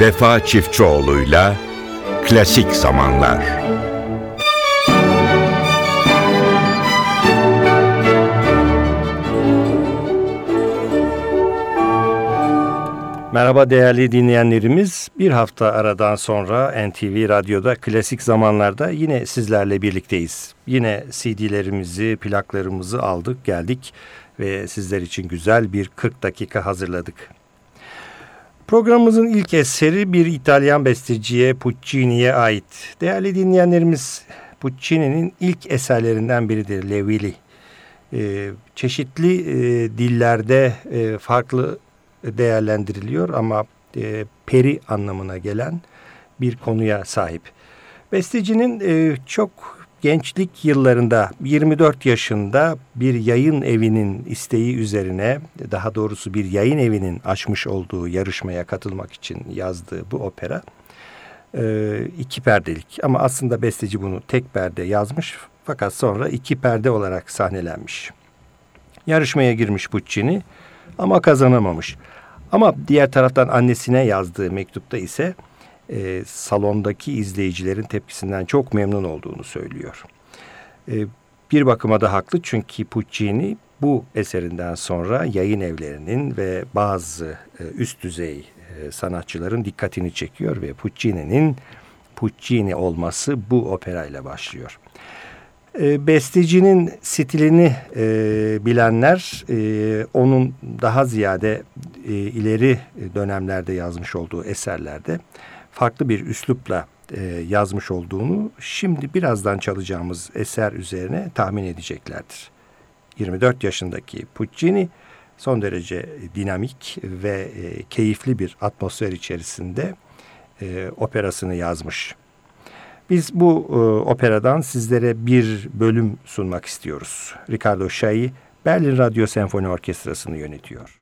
Vefa Çiftçioğlu'yla Klasik Zamanlar. Merhaba değerli dinleyenlerimiz. Bir hafta aradan sonra NTV Radyo'da klasik zamanlarda yine sizlerle birlikteyiz. Yine CD'lerimizi, plaklarımızı aldık, geldik ve sizler için güzel bir 40 dakika hazırladık. Programımızın ilk eseri bir İtalyan besteciye Puccini'ye ait. Değerli dinleyenlerimiz Puccini'nin ilk eserlerinden biridir Le Willy. Ee, çeşitli e, dillerde e, farklı değerlendiriliyor ama e, peri anlamına gelen bir konuya sahip. Bestecinin e, çok gençlik yıllarında 24 yaşında bir yayın evinin isteği üzerine daha doğrusu bir yayın evinin açmış olduğu yarışmaya katılmak için yazdığı bu opera e, iki perdelik ama aslında besteci bunu tek perde yazmış fakat sonra iki perde olarak sahnelenmiş. Yarışmaya girmiş Puccini ama kazanamamış. Ama diğer taraftan annesine yazdığı mektupta ise e, salondaki izleyicilerin tepkisinden çok memnun olduğunu söylüyor. E, bir bakıma da haklı çünkü Puccini bu eserinden sonra yayın evlerinin ve bazı e, üst düzey e, sanatçıların dikkatini çekiyor ve Puccini'nin Puccini olması bu operayla başlıyor. E, bestecinin stilini e, bilenler e, onun daha ziyade e, ileri dönemlerde yazmış olduğu eserlerde farklı bir üslupla e, yazmış olduğunu şimdi birazdan çalacağımız eser üzerine tahmin edeceklerdir. 24 yaşındaki Puccini son derece dinamik ve e, keyifli bir atmosfer içerisinde e, operasını yazmış. Biz bu e, operadan sizlere bir bölüm sunmak istiyoruz. Ricardo Şahi Berlin Radyo Senfoni Orkestrası'nı yönetiyor.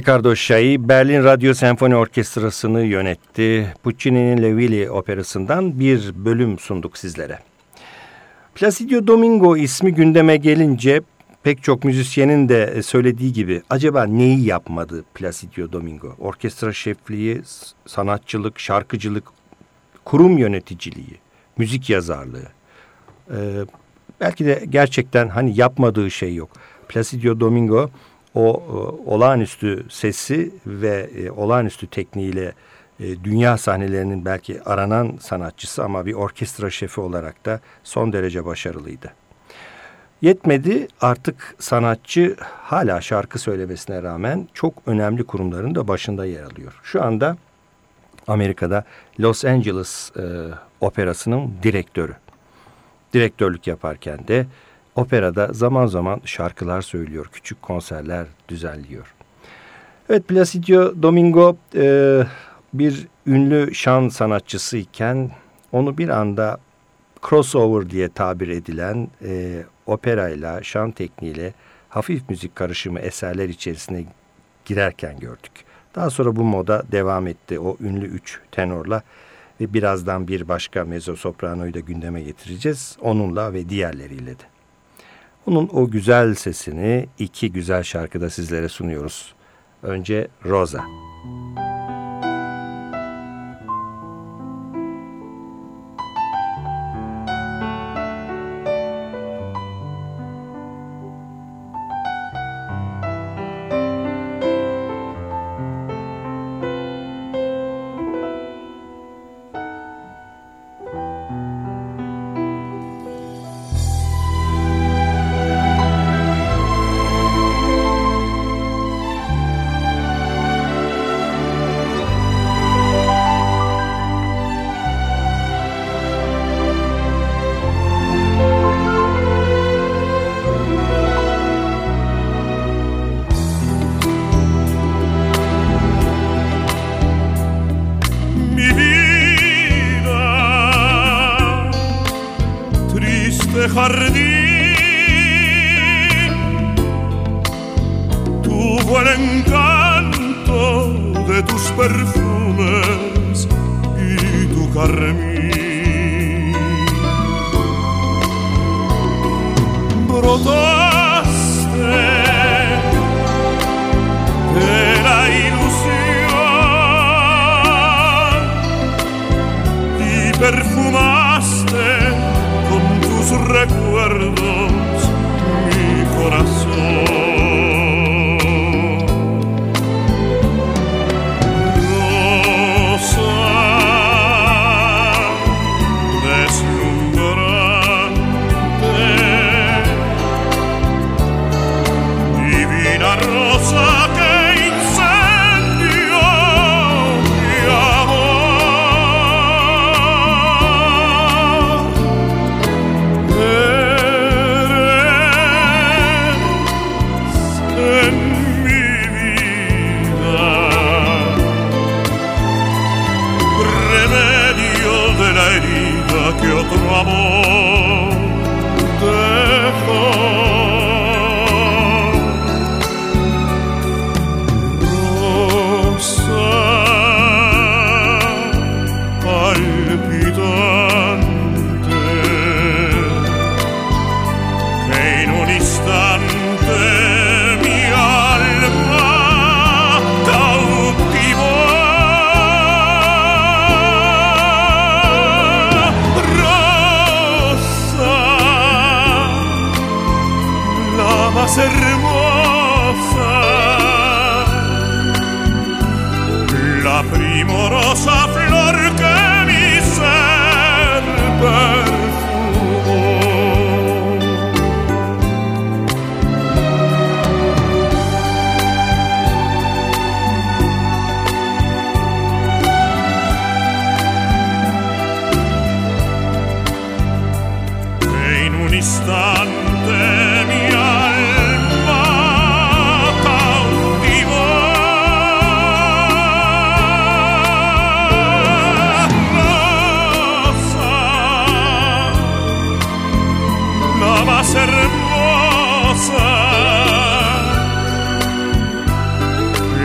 Ricardo Şai Berlin Radyo Senfoni Orkestrası'nı yönetti. Puccini'nin Le Willy operasından bir bölüm sunduk sizlere. Placido Domingo ismi gündeme gelince pek çok müzisyenin de söylediği gibi acaba neyi yapmadı Placido Domingo? Orkestra şefliği, sanatçılık, şarkıcılık, kurum yöneticiliği, müzik yazarlığı. Ee, belki de gerçekten hani yapmadığı şey yok. Placido Domingo o e, olağanüstü sesi ve e, olağanüstü tekniğiyle e, dünya sahnelerinin belki aranan sanatçısı ama bir orkestra şefi olarak da son derece başarılıydı. Yetmedi artık sanatçı hala şarkı söylemesine rağmen çok önemli kurumların da başında yer alıyor. Şu anda Amerika'da Los Angeles e, Operası'nın direktörü. Direktörlük yaparken de operada zaman zaman şarkılar söylüyor, küçük konserler düzenliyor. Evet Placido Domingo e, bir ünlü şan sanatçısı iken onu bir anda crossover diye tabir edilen e, operayla, şan tekniğiyle hafif müzik karışımı eserler içerisine girerken gördük. Daha sonra bu moda devam etti o ünlü üç tenorla ve birazdan bir başka mezzo sopranoyu da gündeme getireceğiz. Onunla ve diğerleriyle de. Onun o güzel sesini iki güzel şarkıda sizlere sunuyoruz. Önce Rosa. Rosa. jardín. que otro amor.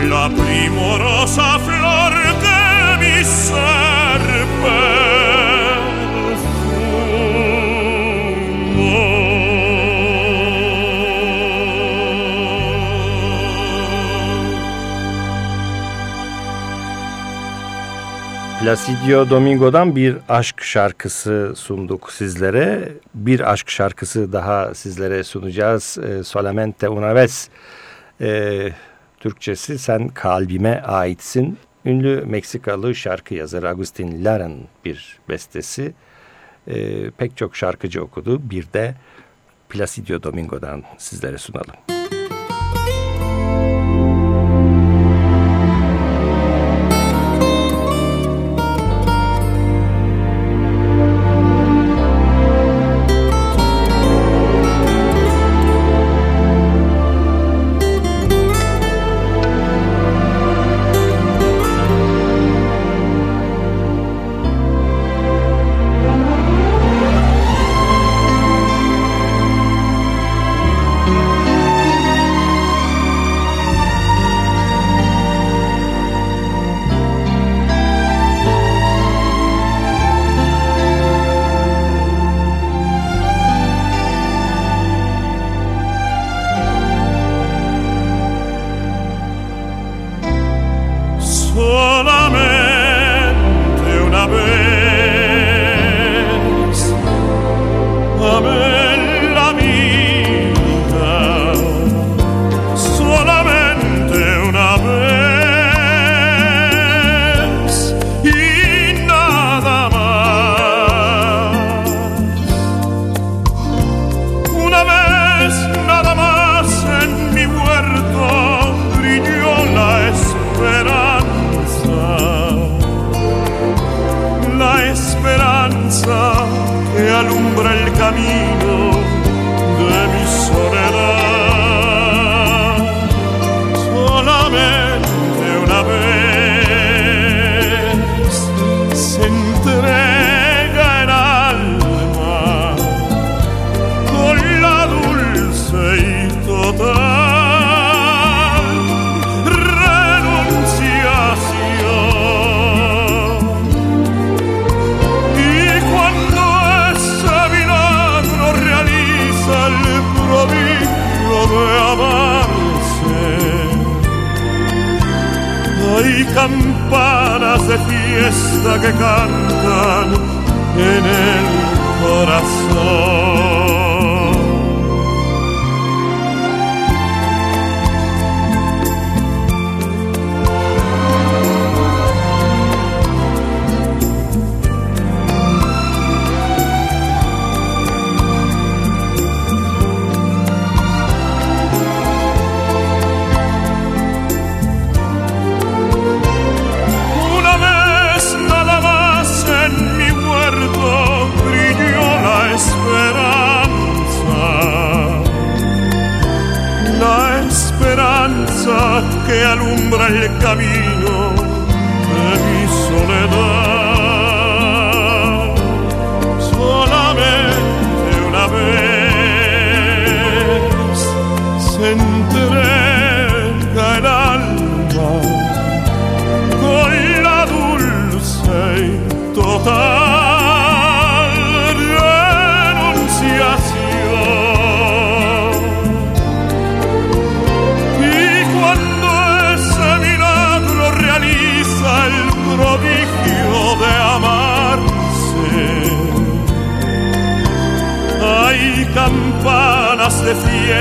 la primorosa flor de mis serpes. Placidio Domingo'dan bir aşk şarkısı sunduk sizlere. Bir aşk şarkısı daha sizlere sunacağız. E, Solamente una vez. E, Türkçesi Sen Kalbime Aitsin. Ünlü Meksikalı şarkı yazarı Agustin Lara'nın bir bestesi. E, pek çok şarkıcı okudu. Bir de Placidio Domingo'dan sizlere sunalım. campanas fiesta que cantan en el corazón.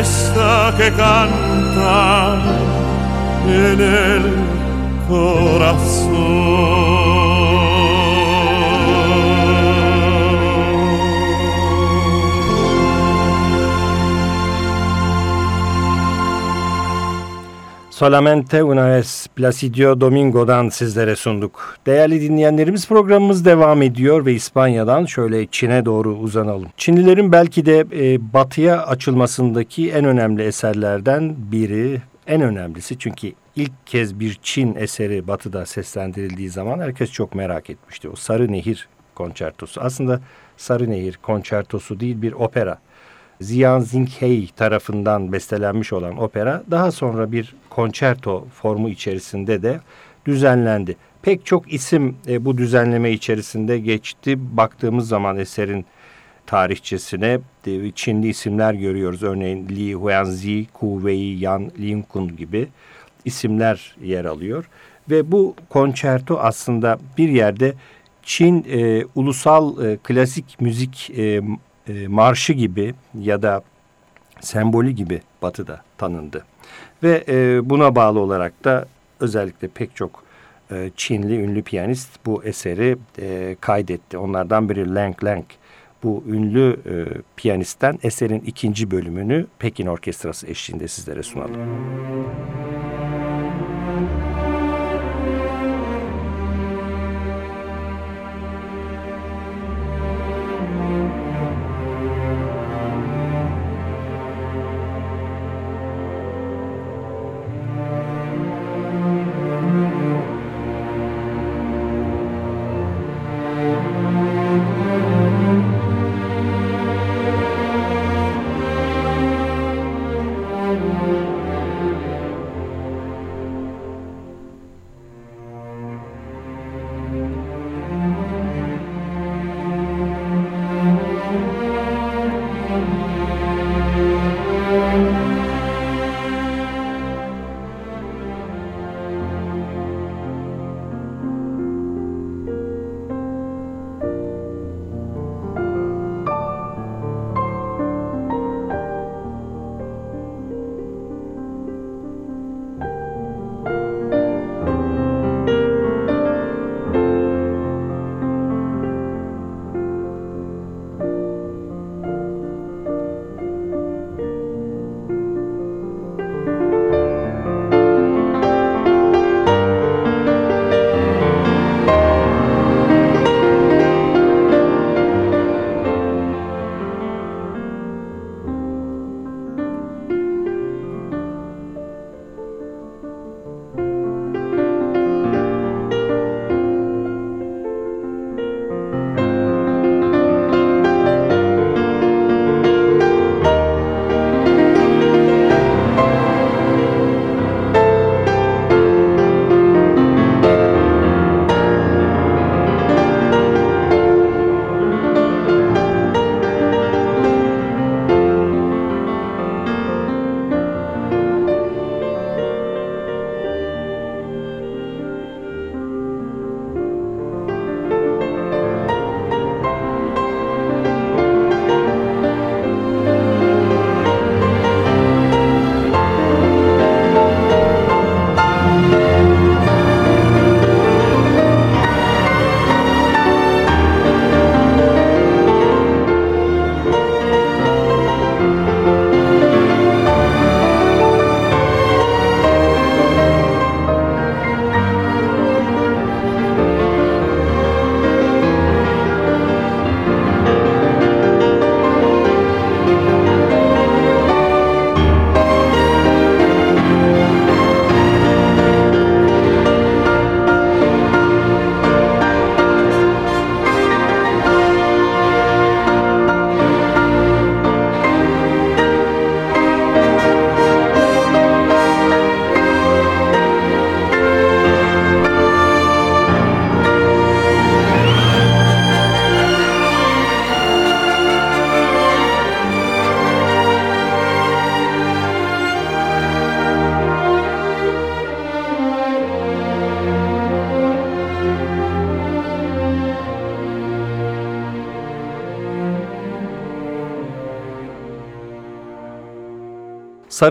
tristeza que canta en el corazón. Solamente una vez Placidio Domingo'dan sizlere sunduk. Değerli dinleyenlerimiz programımız devam ediyor ve İspanya'dan şöyle Çin'e doğru uzanalım. Çinlilerin belki de e, batıya açılmasındaki en önemli eserlerden biri, en önemlisi çünkü ilk kez bir Çin eseri batıda seslendirildiği zaman herkes çok merak etmişti. O Sarı Nehir konçertosu. Aslında Sarı Nehir konçertosu değil bir opera. Ziyan Zinghey tarafından bestelenmiş olan opera daha sonra bir konçerto formu içerisinde de düzenlendi. Pek çok isim e, bu düzenleme içerisinde geçti. Baktığımız zaman eserin tarihçesine e, Çinli isimler görüyoruz. Örneğin Li Huanzi, Ku Wei Yan, Lin Kun gibi isimler yer alıyor. Ve bu konçerto aslında bir yerde Çin e, ulusal e, klasik müzik e, e, marşı gibi ya da sembolü gibi batıda tanındı. Ve e, buna bağlı olarak da özellikle pek çok e, Çinli ünlü piyanist bu eseri e, kaydetti. Onlardan biri Lang Lang. Bu ünlü e, piyanistten eserin ikinci bölümünü Pekin Orkestrası eşliğinde sizlere sunalım. Sarı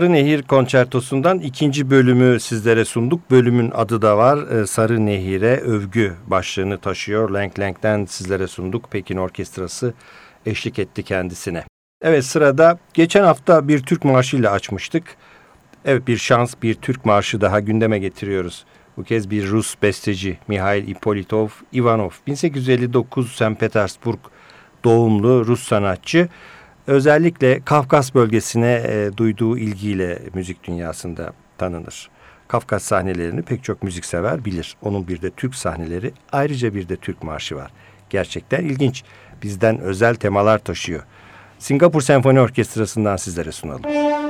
Nehir Konçertosu'ndan ikinci bölümü sizlere sunduk. Bölümün adı da var. Ee, Sarı Nehir'e övgü başlığını taşıyor. Lang Lang'den sizlere sunduk. Pekin Orkestrası eşlik etti kendisine. Evet sırada geçen hafta bir Türk marşıyla açmıştık. Evet bir şans bir Türk marşı daha gündeme getiriyoruz. Bu kez bir Rus besteci Mihail Ipolitov Ivanov. 1859 St. Petersburg doğumlu Rus sanatçı özellikle Kafkas bölgesine e, duyduğu ilgiyle müzik dünyasında tanınır. Kafkas sahnelerini pek çok müziksever bilir. Onun bir de Türk sahneleri ayrıca bir de Türk marşı var. Gerçekten ilginç. Bizden özel temalar taşıyor. Singapur Senfoni Orkestrası'ndan sizlere sunalım.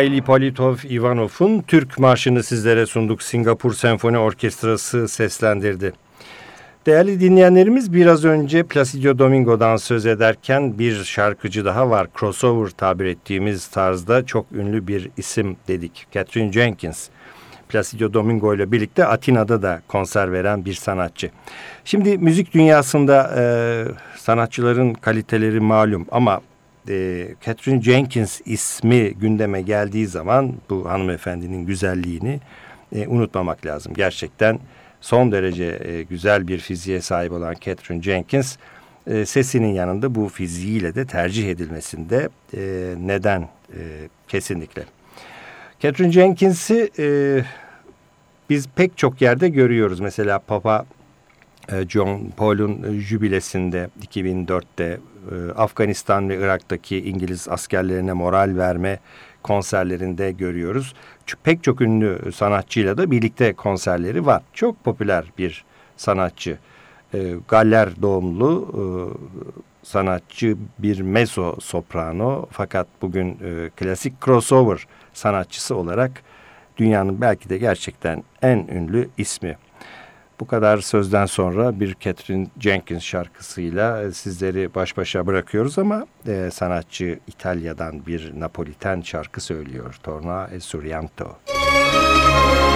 Mihail Ippolitov Ivanov'un Türk Marşı'nı sizlere sunduk. Singapur Senfoni Orkestrası seslendirdi. Değerli dinleyenlerimiz biraz önce Placido Domingo'dan söz ederken bir şarkıcı daha var. Crossover tabir ettiğimiz tarzda çok ünlü bir isim dedik. Catherine Jenkins. Placido Domingo ile birlikte Atina'da da konser veren bir sanatçı. Şimdi müzik dünyasında e, sanatçıların kaliteleri malum ama e, Catherine Jenkins ismi gündeme geldiği zaman bu hanımefendinin güzelliğini e, unutmamak lazım. Gerçekten son derece e, güzel bir fiziğe sahip olan Catherine Jenkins e, sesinin yanında bu fiziğiyle de tercih edilmesinde e, neden e, kesinlikle. Catherine Jenkins'i e, biz pek çok yerde görüyoruz. Mesela Papa e, John Paul'un e, jübilesinde 2004'te e, Afganistan ve Irak'taki İngiliz askerlerine moral verme konserlerinde görüyoruz. Pek çok ünlü sanatçıyla da birlikte konserleri var. Çok popüler bir sanatçı. Galler doğumlu sanatçı bir mezzo soprano fakat bugün klasik crossover sanatçısı olarak dünyanın belki de gerçekten en ünlü ismi. Bu kadar sözden sonra bir Catherine Jenkins şarkısıyla e, sizleri baş başa bırakıyoruz ama e, sanatçı İtalya'dan bir Napoliten şarkı söylüyor. Torna e Surianto. Müzik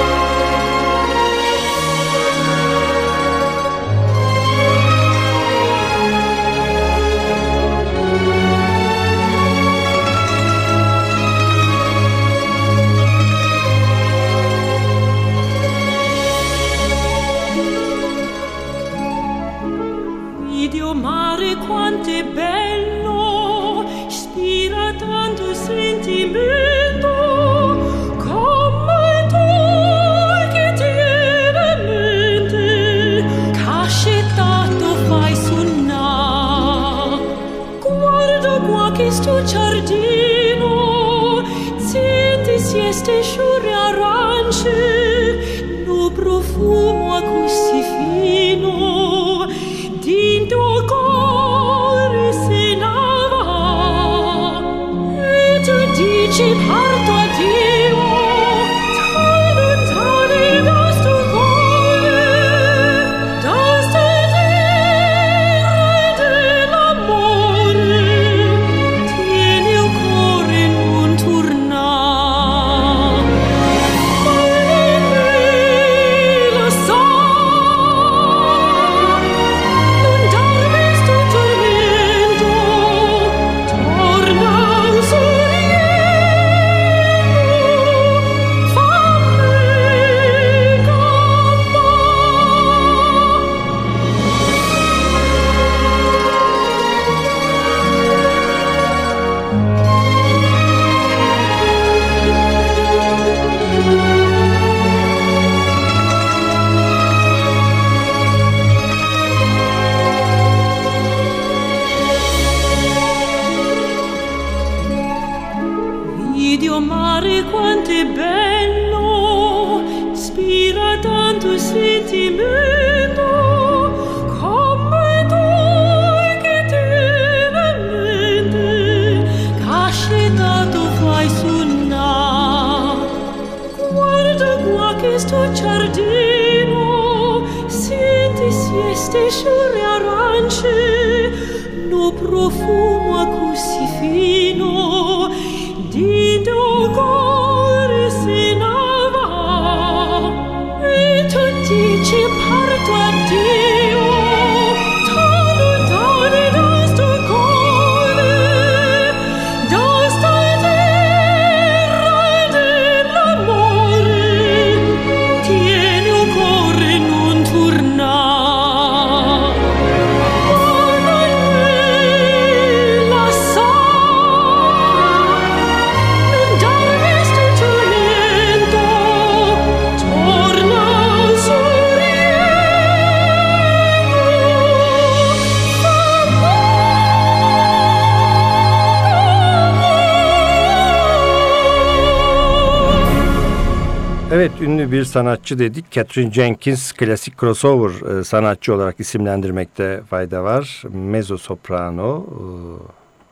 bir sanatçı dedik. Catherine Jenkins klasik crossover e, sanatçı olarak isimlendirmekte fayda var. Mezzo soprano, e,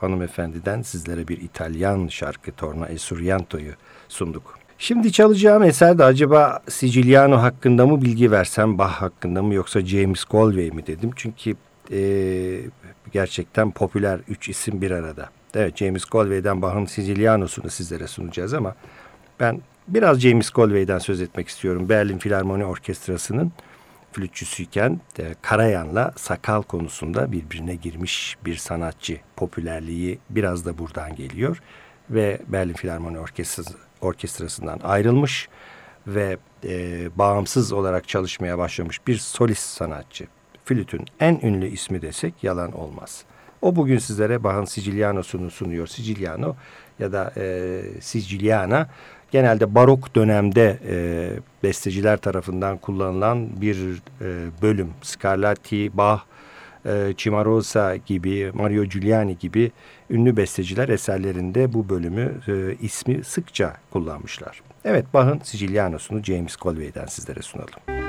hanımefendiden sizlere bir İtalyan şarkı Torna e Surianto'yu sunduk. Şimdi çalacağım eserde acaba Siciliano hakkında mı bilgi versem, Bach hakkında mı yoksa James Galway mi dedim. Çünkü e, gerçekten popüler üç isim bir arada. Evet James Galway'den Bach'ın Siciliano'sunu sizlere sunacağız ama ben biraz James Galway'den söz etmek istiyorum. Berlin Filarmoni Orkestrası'nın flütçüsüyken e, Karayan'la sakal konusunda birbirine girmiş bir sanatçı. Popülerliği biraz da buradan geliyor ve Berlin Filarmoni Orkestrası, Orkestrası'ndan ayrılmış ve e, bağımsız olarak çalışmaya başlamış bir solist sanatçı. Flütün en ünlü ismi desek yalan olmaz. O bugün sizlere Bach'ın Siciliano'sunu sunuyor. Siciliano ya da e, Siciliana genelde barok dönemde e, besteciler tarafından kullanılan bir e, bölüm. Scarlatti, Bach, e, Cimarosa gibi, Mario Giuliani gibi ünlü besteciler eserlerinde bu bölümü e, ismi sıkça kullanmışlar. Evet Bach'ın Siciliano'sunu James Galway'den sizlere sunalım.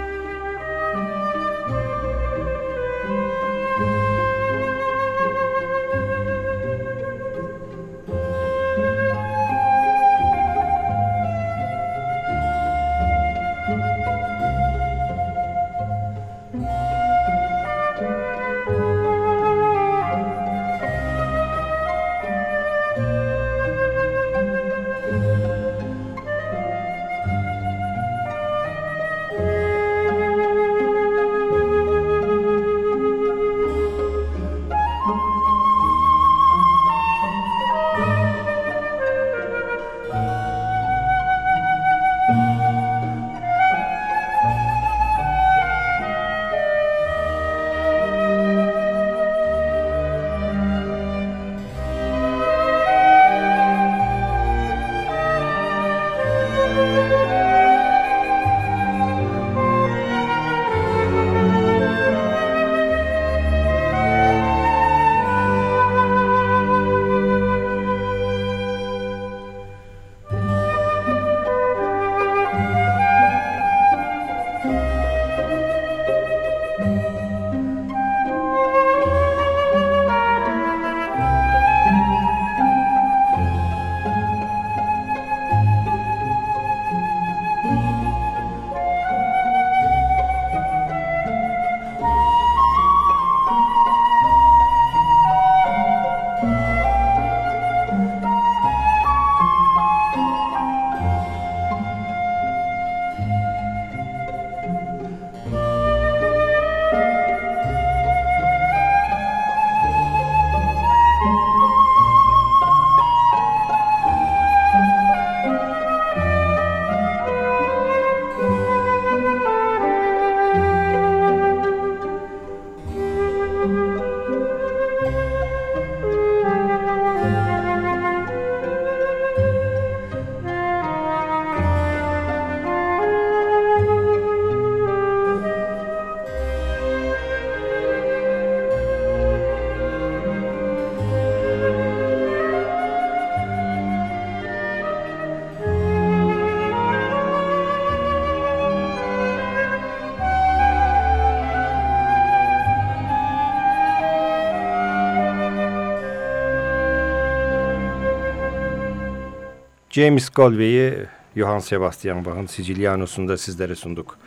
James Galway'i Johann Sebastian Bach'ın Siciliano'sunu sizlere sunduk.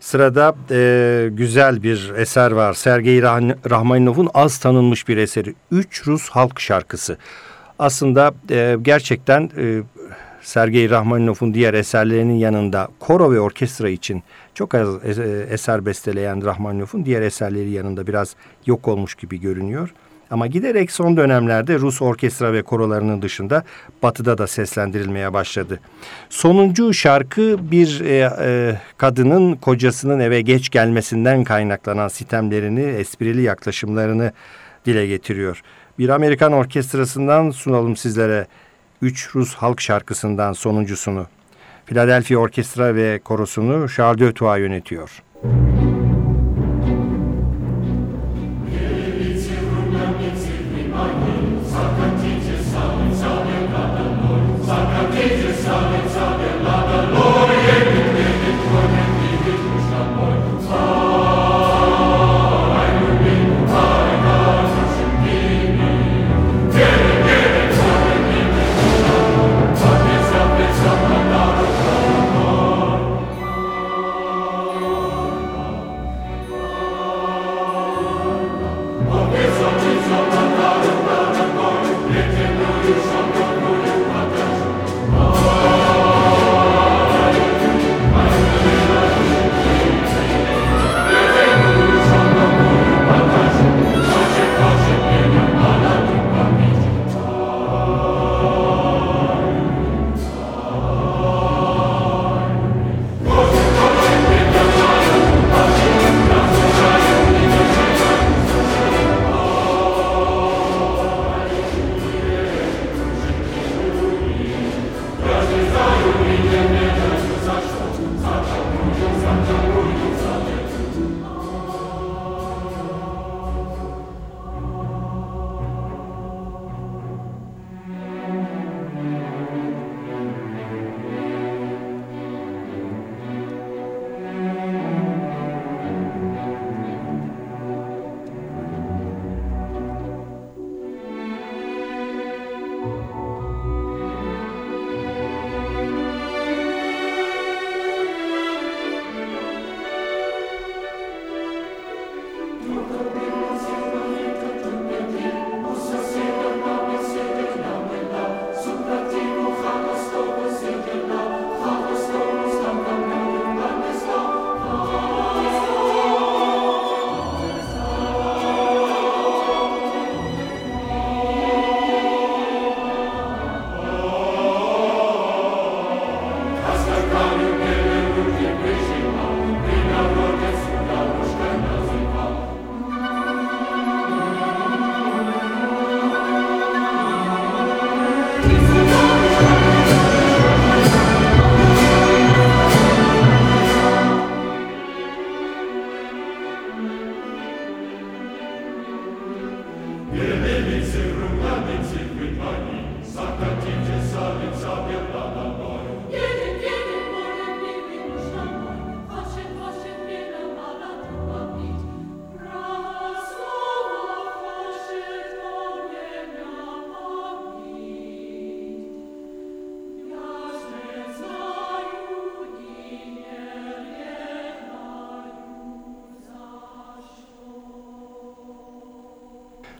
Sırada e, güzel bir eser var. Sergei Rahmaninov'un az tanınmış bir eseri. Üç Rus halk şarkısı. Aslında e, gerçekten e, Sergei Rahmaninov'un diğer eserlerinin yanında koro ve orkestra için çok az e, eser besteleyen Rahmaninov'un diğer eserleri yanında biraz yok olmuş gibi görünüyor. Ama giderek son dönemlerde Rus orkestra ve korolarının dışında batıda da seslendirilmeye başladı. Sonuncu şarkı bir e, e, kadının kocasının eve geç gelmesinden kaynaklanan sitemlerini, esprili yaklaşımlarını dile getiriyor. Bir Amerikan orkestrasından sunalım sizlere üç Rus halk şarkısından sonuncusunu. Philadelphia Orkestra ve korosunu Charles Dötua yönetiyor.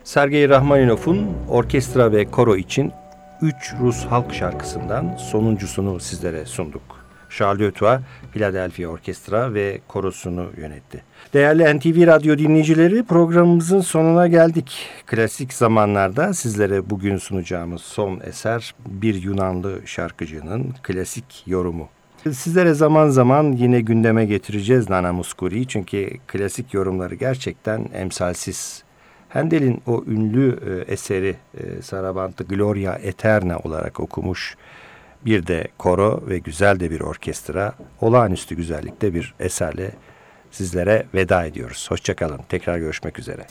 Sergey Rahmaninov'un orkestra ve koro için 3 Rus halk şarkısından sonuncusunu sizlere sunduk. Charles Ötua, Philadelphia Orkestra ve korosunu yönetti. Değerli NTV Radyo dinleyicileri programımızın sonuna geldik. Klasik zamanlarda sizlere bugün sunacağımız son eser bir Yunanlı şarkıcının klasik yorumu. Sizlere zaman zaman yine gündeme getireceğiz Nana Muscuri'yi çünkü klasik yorumları gerçekten emsalsiz Handel'in o ünlü e, eseri e, Saraband'ı Gloria Eterna olarak okumuş bir de koro ve güzel de bir orkestra olağanüstü güzellikte bir eserle sizlere veda ediyoruz. Hoşçakalın. Tekrar görüşmek üzere.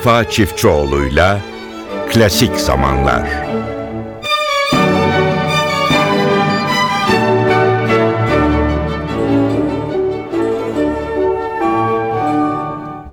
Vefa Çiftçioğlu'yla Klasik Zamanlar